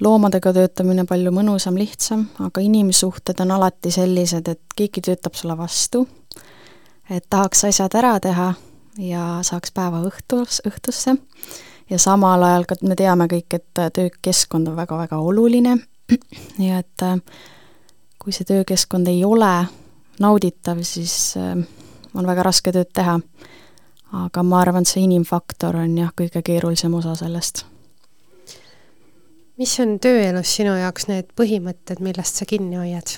loomadega töötamine palju mõnusam, lihtsam, aga inimsuhted on alati sellised, et keegi töötab sulle vastu, et tahaks asjad ära teha ja saaks päeva õhtus, õhtusse. Ja samal ajal ka me teame kõik, et töökeskkond on väga-väga oluline, nii et äh, kui see töökeskkond ei ole nauditav, siis äh, on väga raske tööd teha. aga ma arvan, et see inimfaktor on jah, kõige keerulisem osa sellest. mis on tööelus sinu jaoks need põhimõtted, millest sa kinni hoiad?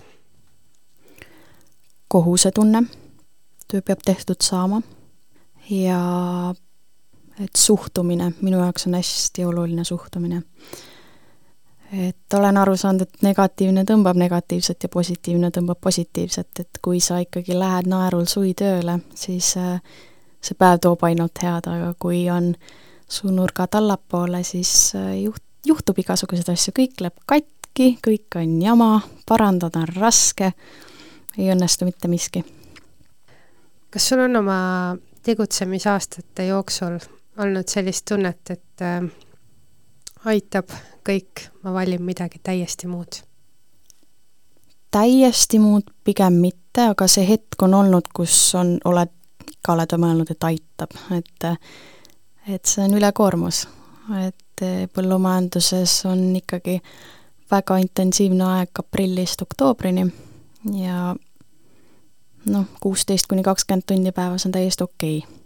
kohusetunne, töö peab tehtud saama ja et suhtumine, minu jaoks on hästi oluline suhtumine. Et olen aru saanud, et negatiivne tõmbab negatiivset ja positiivne tõmbab positiivset, et kui sa ikkagi lähed naerul suvi tööle, siis äh, see päev toob ainult head, aga kui on su nurgad allapoole, siis äh, juht, juhtub igasuguseid asju, kõik läheb katki, kõik on jama, parandada on raske, ei õnnestu mitte miski. kas sul on oma tegutsemisaastate jooksul olnud sellist tunnet, et äh, aitab kõik, ma valin midagi täiesti muud? täiesti muud pigem mitte, aga see hetk on olnud, kus on, oled, ka oled mõelnud, et aitab, et et see on ülekoormus. et põllumajanduses on ikkagi väga intensiivne aeg aprillist oktoobrini ja noh, kuusteist kuni kakskümmend tundi päevas on täiesti okei okay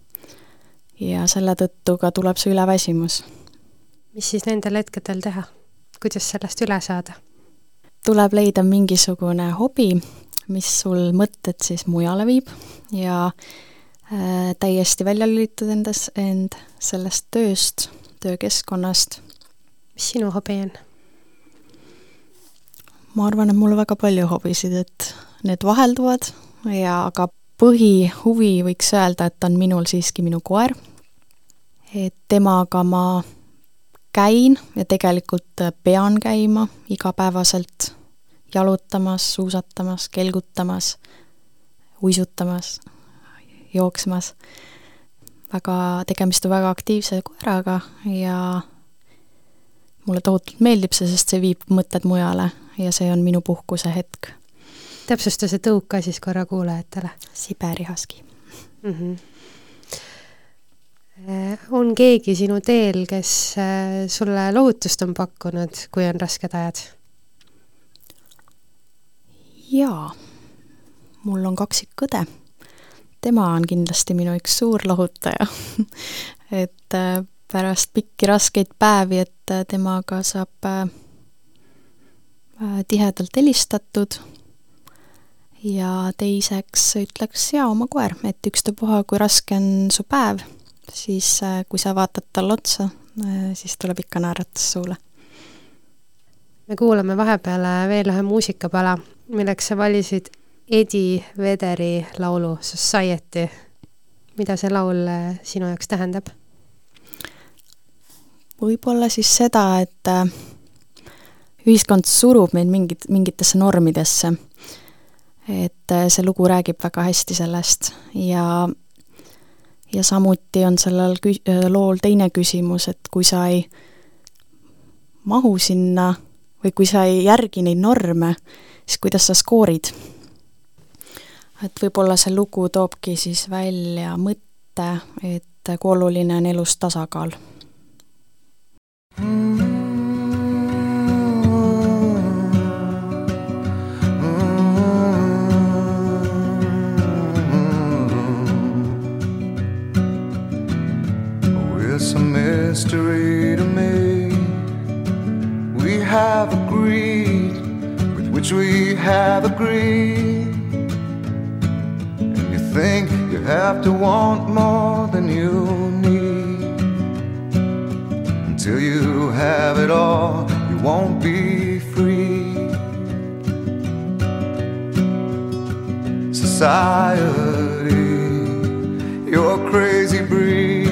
ja selle tõttu ka tuleb see üleväsimus. Mis siis nendel hetkedel teha? kuidas sellest üle saada? tuleb leida mingisugune hobi, mis sul mõtted siis mujale viib ja äh, täiesti välja lülitada endas, end sellest tööst, töökeskkonnast. mis sinu hobi on? ma arvan, et mul väga palju hobisid, et need vahelduvad ja aga põhihuvi võiks öelda, et on minul siiski minu koer et temaga ma käin ja tegelikult pean käima igapäevaselt jalutamas, suusatamas, kelgutamas, uisutamas, jooksmas. väga, tegemist on väga aktiivse koeraga ja mulle tohutult meeldib see, sest see viib mõtted mujale ja see on minu puhkuse hetk. täpsusta see tõuk ka siis korra kuulajatele. Siberi Husky mm. -hmm on keegi sinu teel, kes äh, sulle lohutust on pakkunud, kui on rasked ajad? jaa, mul on kaksikõde. tema on kindlasti minu üks suur lohutaja et äh, pärast pikki raskeid päevi, et temaga saab tihedalt helistatud ja teiseks ütleks jaa, oma koer, et ükstapuha, kui raske on su päev siis äh, kui sa vaatad talle otsa, äh, siis tuleb ikka naeratus suule. me kuulame vahepeal veel ühe muusikapala, milleks sa valisid Eddie Vederi laulu Society. mida see laul äh, sinu jaoks tähendab? võib-olla siis seda, et ühiskond surub meid mingit, mingitesse normidesse. et see lugu räägib väga hästi sellest ja ja samuti on sellel kü-, äh, lool teine küsimus, et kui sa ei mahu sinna või kui sa ei järgi neid norme, siis kuidas sa skoorid? et võib-olla see lugu toobki siis välja mõtte, et kui oluline on elus tasakaal It's a mystery to me. We have agreed with which we have agreed. And you think you have to want more than you need. Until you have it all, you won't be free. Society, you're crazy breed.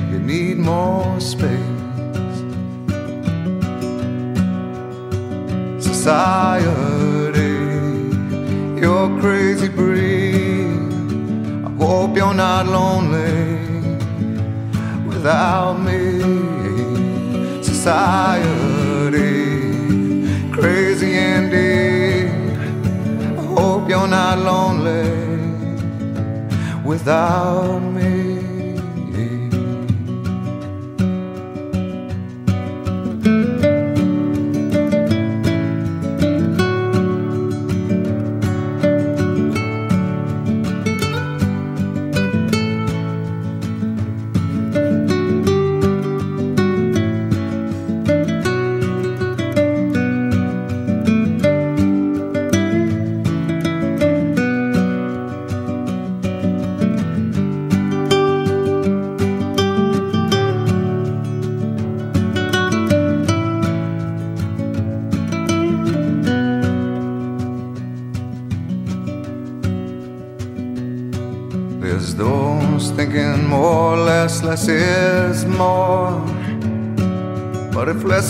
you need more space. Society, you're crazy breed. I hope you're not lonely without me. Society, crazy indeed. I hope you're not lonely without me.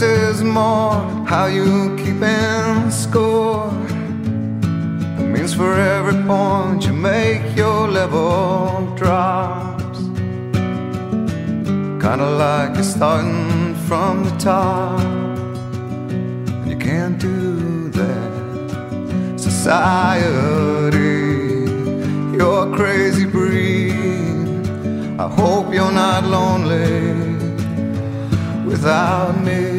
Is more, how you keep in score? It means for every point you make, your level drops. Kinda like you're starting from the top, and you can't do that. Society you're a crazy breed. I hope you're not lonely without me.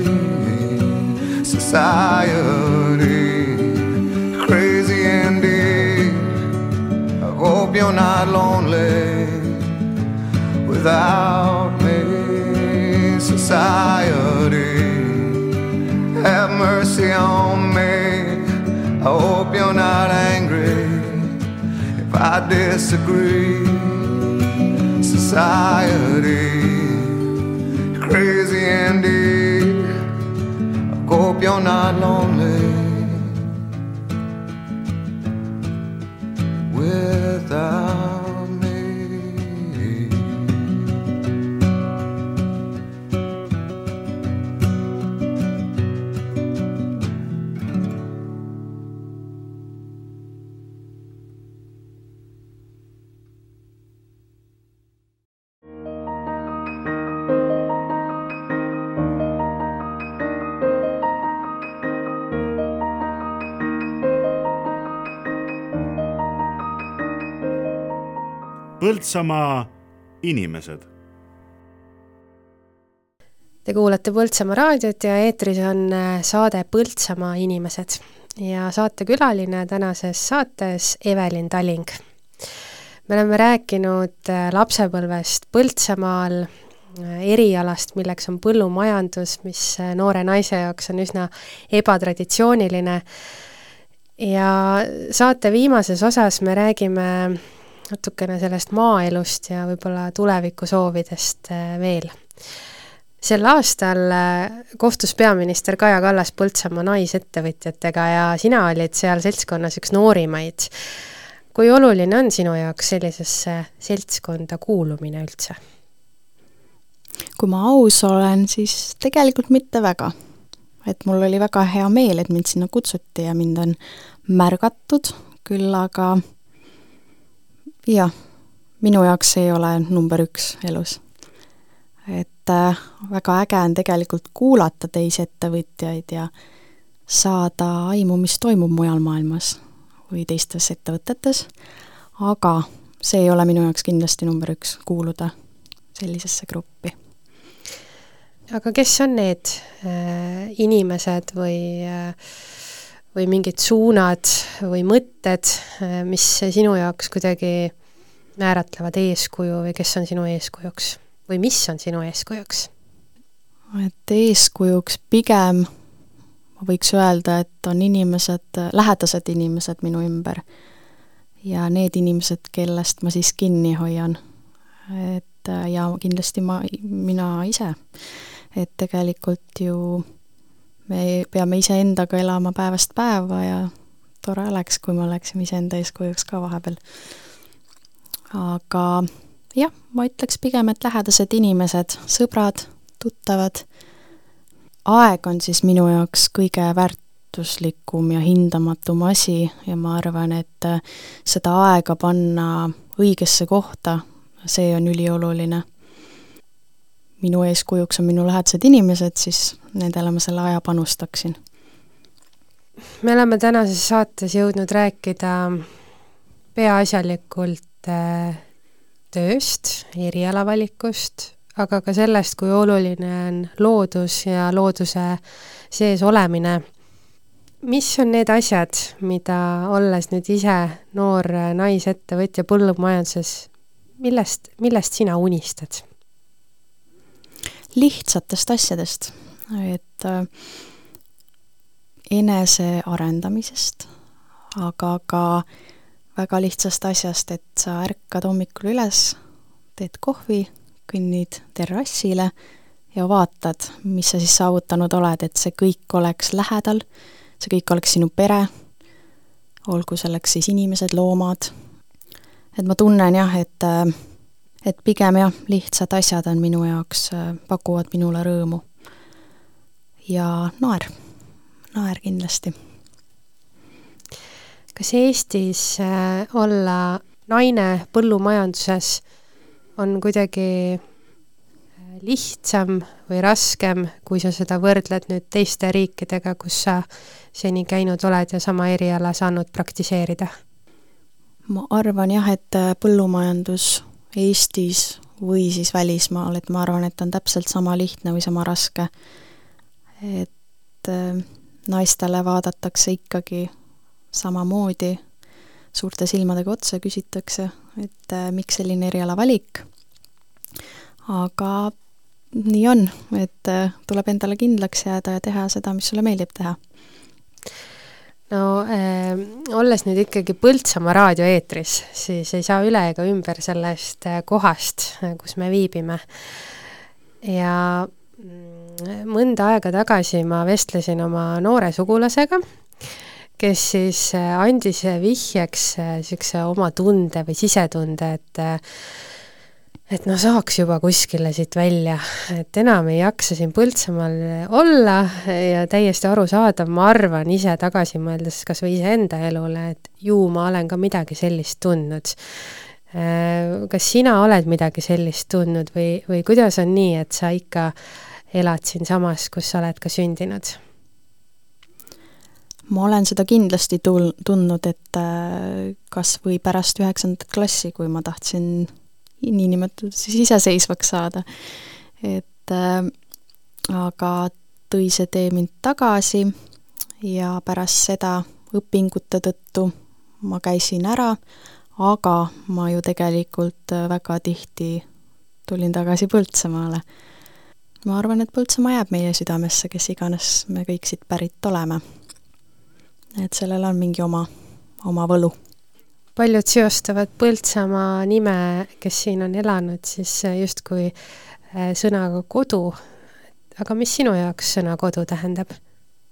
Society, crazy indeed. I hope you're not lonely without me. Society, have mercy on me. I hope you're not angry. If I disagree. Society, crazy. I hope you're not lonely Põltsamaa inimesed. Te kuulate Põltsamaa raadiot ja eetris on äh, saade Põltsamaa inimesed ja saatekülaline tänases saates Evelin Taling. me oleme rääkinud äh, lapsepõlvest Põltsamaal erialast, milleks on põllumajandus, mis noore naise jaoks on üsna ebatraditsiooniline. ja saate viimases osas me räägime natukene sellest maaelust ja võib-olla tulevikusoovidest veel sel aastal äh, kohtus peaminister Kaja Kallas Põltsamaa naisettevõtjatega ja sina olid seal seltskonnas üks noorimaid. kui oluline on sinu jaoks sellisesse seltskonda kuulumine üldse? kui ma aus olen, siis tegelikult mitte väga. et mul oli väga hea meel, et mind sinna kutsuti ja mind on märgatud, küll aga jah, minu jaoks ei ole number üks elus et äh, väga äge on tegelikult kuulata teisi ettevõtjaid ja saada aimu, mis toimub mujal maailmas või teistes ettevõtetes, aga see ei ole minu jaoks kindlasti number üks, kuuluda sellisesse gruppi. aga kes on need äh, inimesed või äh, või mingid suunad või mõtted, äh, mis sinu jaoks kuidagi määratlevad eeskuju või kes on sinu eeskujuks? või mis on sinu eeskujuks? et eeskujuks pigem ma võiks öelda, et on inimesed, lähedased inimesed minu ümber ja need inimesed, kellest ma siis kinni hoian. et ja kindlasti ma, mina ise. et tegelikult ju me peame iseendaga elama päevast päeva ja tore oleks, kui me oleksime iseenda eeskujuks ka vahepeal. aga jah, ma ütleks pigem, et lähedased inimesed, sõbrad, tuttavad. aeg on siis minu jaoks kõige väärtuslikum ja hindamatum asi ja ma arvan, et äh, seda aega panna õigesse kohta, see on ülioluline. Minu eeskujuks on minu lähedased inimesed, siis nendele ma selle aja panustaksin. me oleme tänases saates jõudnud rääkida peaasjalikult äh, tööst, erialavalikust, aga ka sellest, kui oluline on loodus ja looduse sees olemine. mis on need asjad, mida olles nüüd ise noor naisettevõtja põllumajanduses, millest, millest sina unistad? Lihtsatest asjadest, et äh, enesearendamisest, aga ka väga lihtsast asjast, et sa ärkad hommikul üles, teed kohvi, kõnnid terrassile ja vaatad, mis sa siis saavutanud oled, et see kõik oleks lähedal, see kõik oleks sinu pere, olgu selleks siis inimesed, loomad, et ma tunnen jah, et et pigem jah, lihtsad asjad on minu jaoks, pakuvad minule rõõmu. ja naer, naer kindlasti kas Eestis äh, olla naine põllumajanduses on kuidagi äh, lihtsam või raskem, kui sa seda võrdled nüüd teiste riikidega, kus sa seni käinud oled ja sama eriala saanud praktiseerida? ma arvan jah, et äh, põllumajandus Eestis või siis välismaal, et ma arvan, et on täpselt sama lihtne või sama raske. et naistele vaadatakse ikkagi samamoodi suurte silmadega otsa küsitakse, et äh, miks selline erialavalik. aga nii on, et äh, tuleb endale kindlaks jääda ja teha seda, mis sulle meeldib teha. No äh, olles nüüd ikkagi Põltsamaa raadioeetris, siis ei saa üle ega ümber sellest äh, kohast, kus me viibime. ja mm, mõnda aega tagasi ma vestlesin oma noore sugulasega, kes siis äh, andis vihjeks niisuguse äh, oma tunde või sisetunde, et äh, et no saaks juba kuskile siit välja, et enam ei jaksa siin Põltsamaal olla ja täiesti arusaadav, ma arvan ise tagasi mõeldes kas või iseenda elule, et ju ma olen ka midagi sellist tundnud. Kas sina oled midagi sellist tundnud või, või kuidas on nii, et sa ikka elad siinsamas, kus sa oled ka sündinud? ma olen seda kindlasti tul-, tundnud, et äh, kas või pärast üheksandat klassi, kui ma tahtsin niinimetatud siis iseseisvaks saada. et äh, aga tõi see tee mind tagasi ja pärast seda õpingute tõttu ma käisin ära, aga ma ju tegelikult äh, väga tihti tulin tagasi Põltsamaale. ma arvan, et Põltsamaa jääb meie südamesse, kes iganes me kõik siit pärit oleme. et sellel on mingi oma, oma võlu. Paljud seostavad Põltsamaa nime, kes siin on elanud, siis justkui äh, sõnaga kodu. aga mis sinu jaoks sõna kodu tähendab?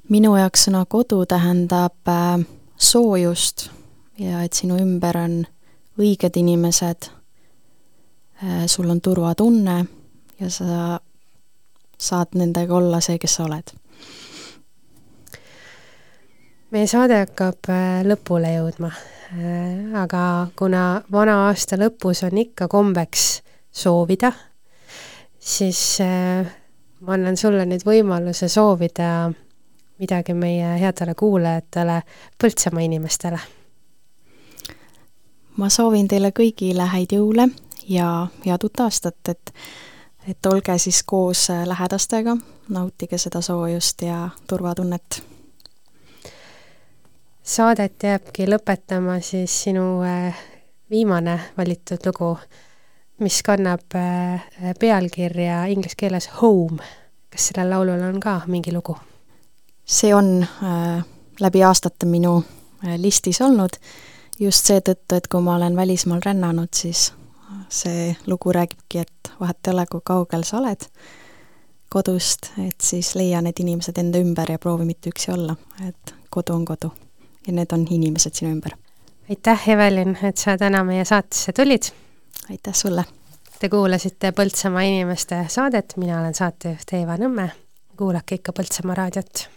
minu jaoks sõna kodu tähendab äh, soojust ja et sinu ümber on õiged inimesed, äh, sul on turvatunne ja sa saad nendega olla see, kes sa oled. meie saade hakkab äh, lõpule jõudma, äh, aga kuna vana aasta lõpus on ikka kombeks soovida, siis ma annan sulle nüüd võimaluse soovida midagi meie headele kuulajatele, Põltsamaa inimestele ma soovin teile kõigile häid jõule ja head uut aastat, et et olge siis koos äh, lähedastega, nautige seda soojust ja turvatunnet. Saadet jääbki lõpetama siis sinu äh, viimane valitud lugu, mis kannab äh, pealkirja inglise keeles Home. kas sellel laulul on ka mingi lugu? see on äh, läbi aastate minu äh, listis olnud just seetõttu, et kui ma olen välismaal rännanud, siis see lugu räägibki, et vahet ei ole, kui kaugel sa oled kodust, et siis leia need inimesed enda ümber ja proovi mitte üksi olla, et kodu on kodu. Ja need on inimesed sinu ümber. aitäh, Evelin, et sa täna meie saatesse tulid! aitäh sulle! Te kuulasite Põltsamaa inimeste saadet, mina olen saatejuht Eeva Nõmme, kuulake ikka Põltsamaa raadiot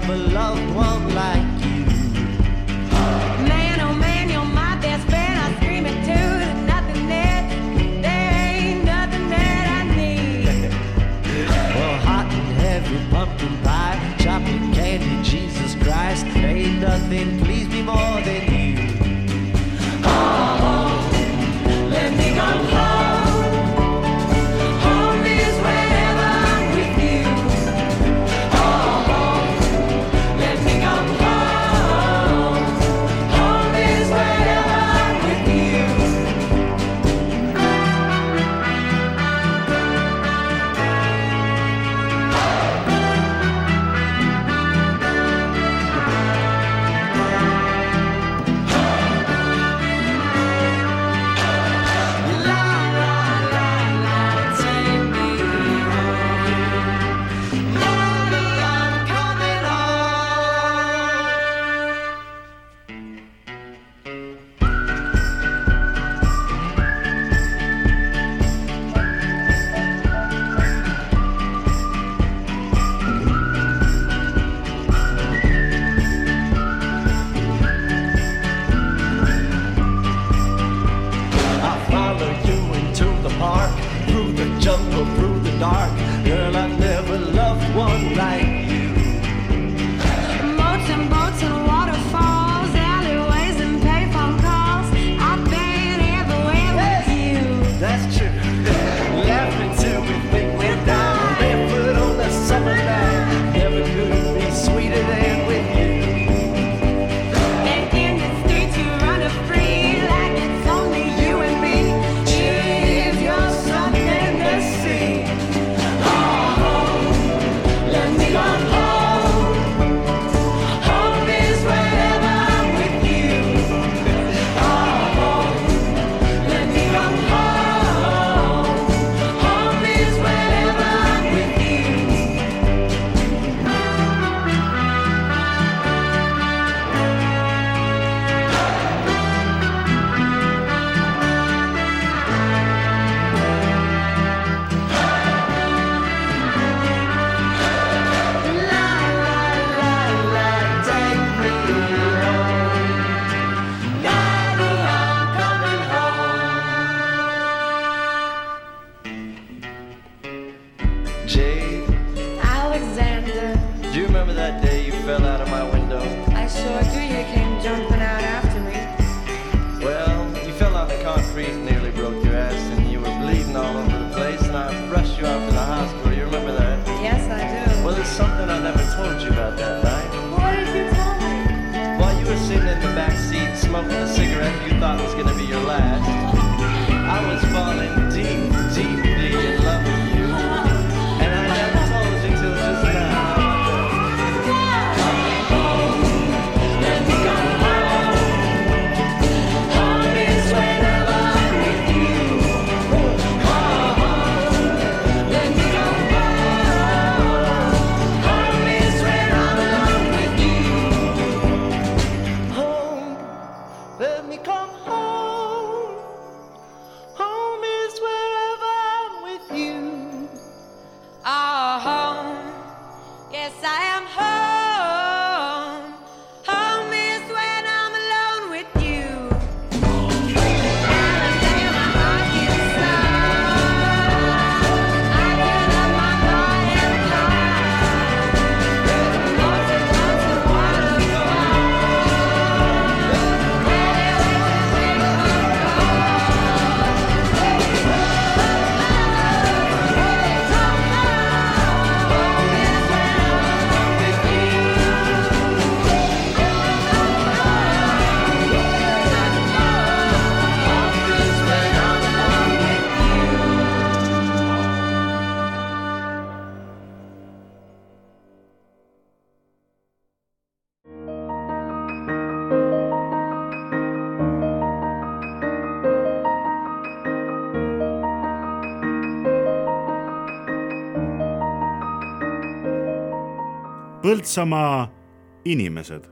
have a loved one. Põltsamaa inimesed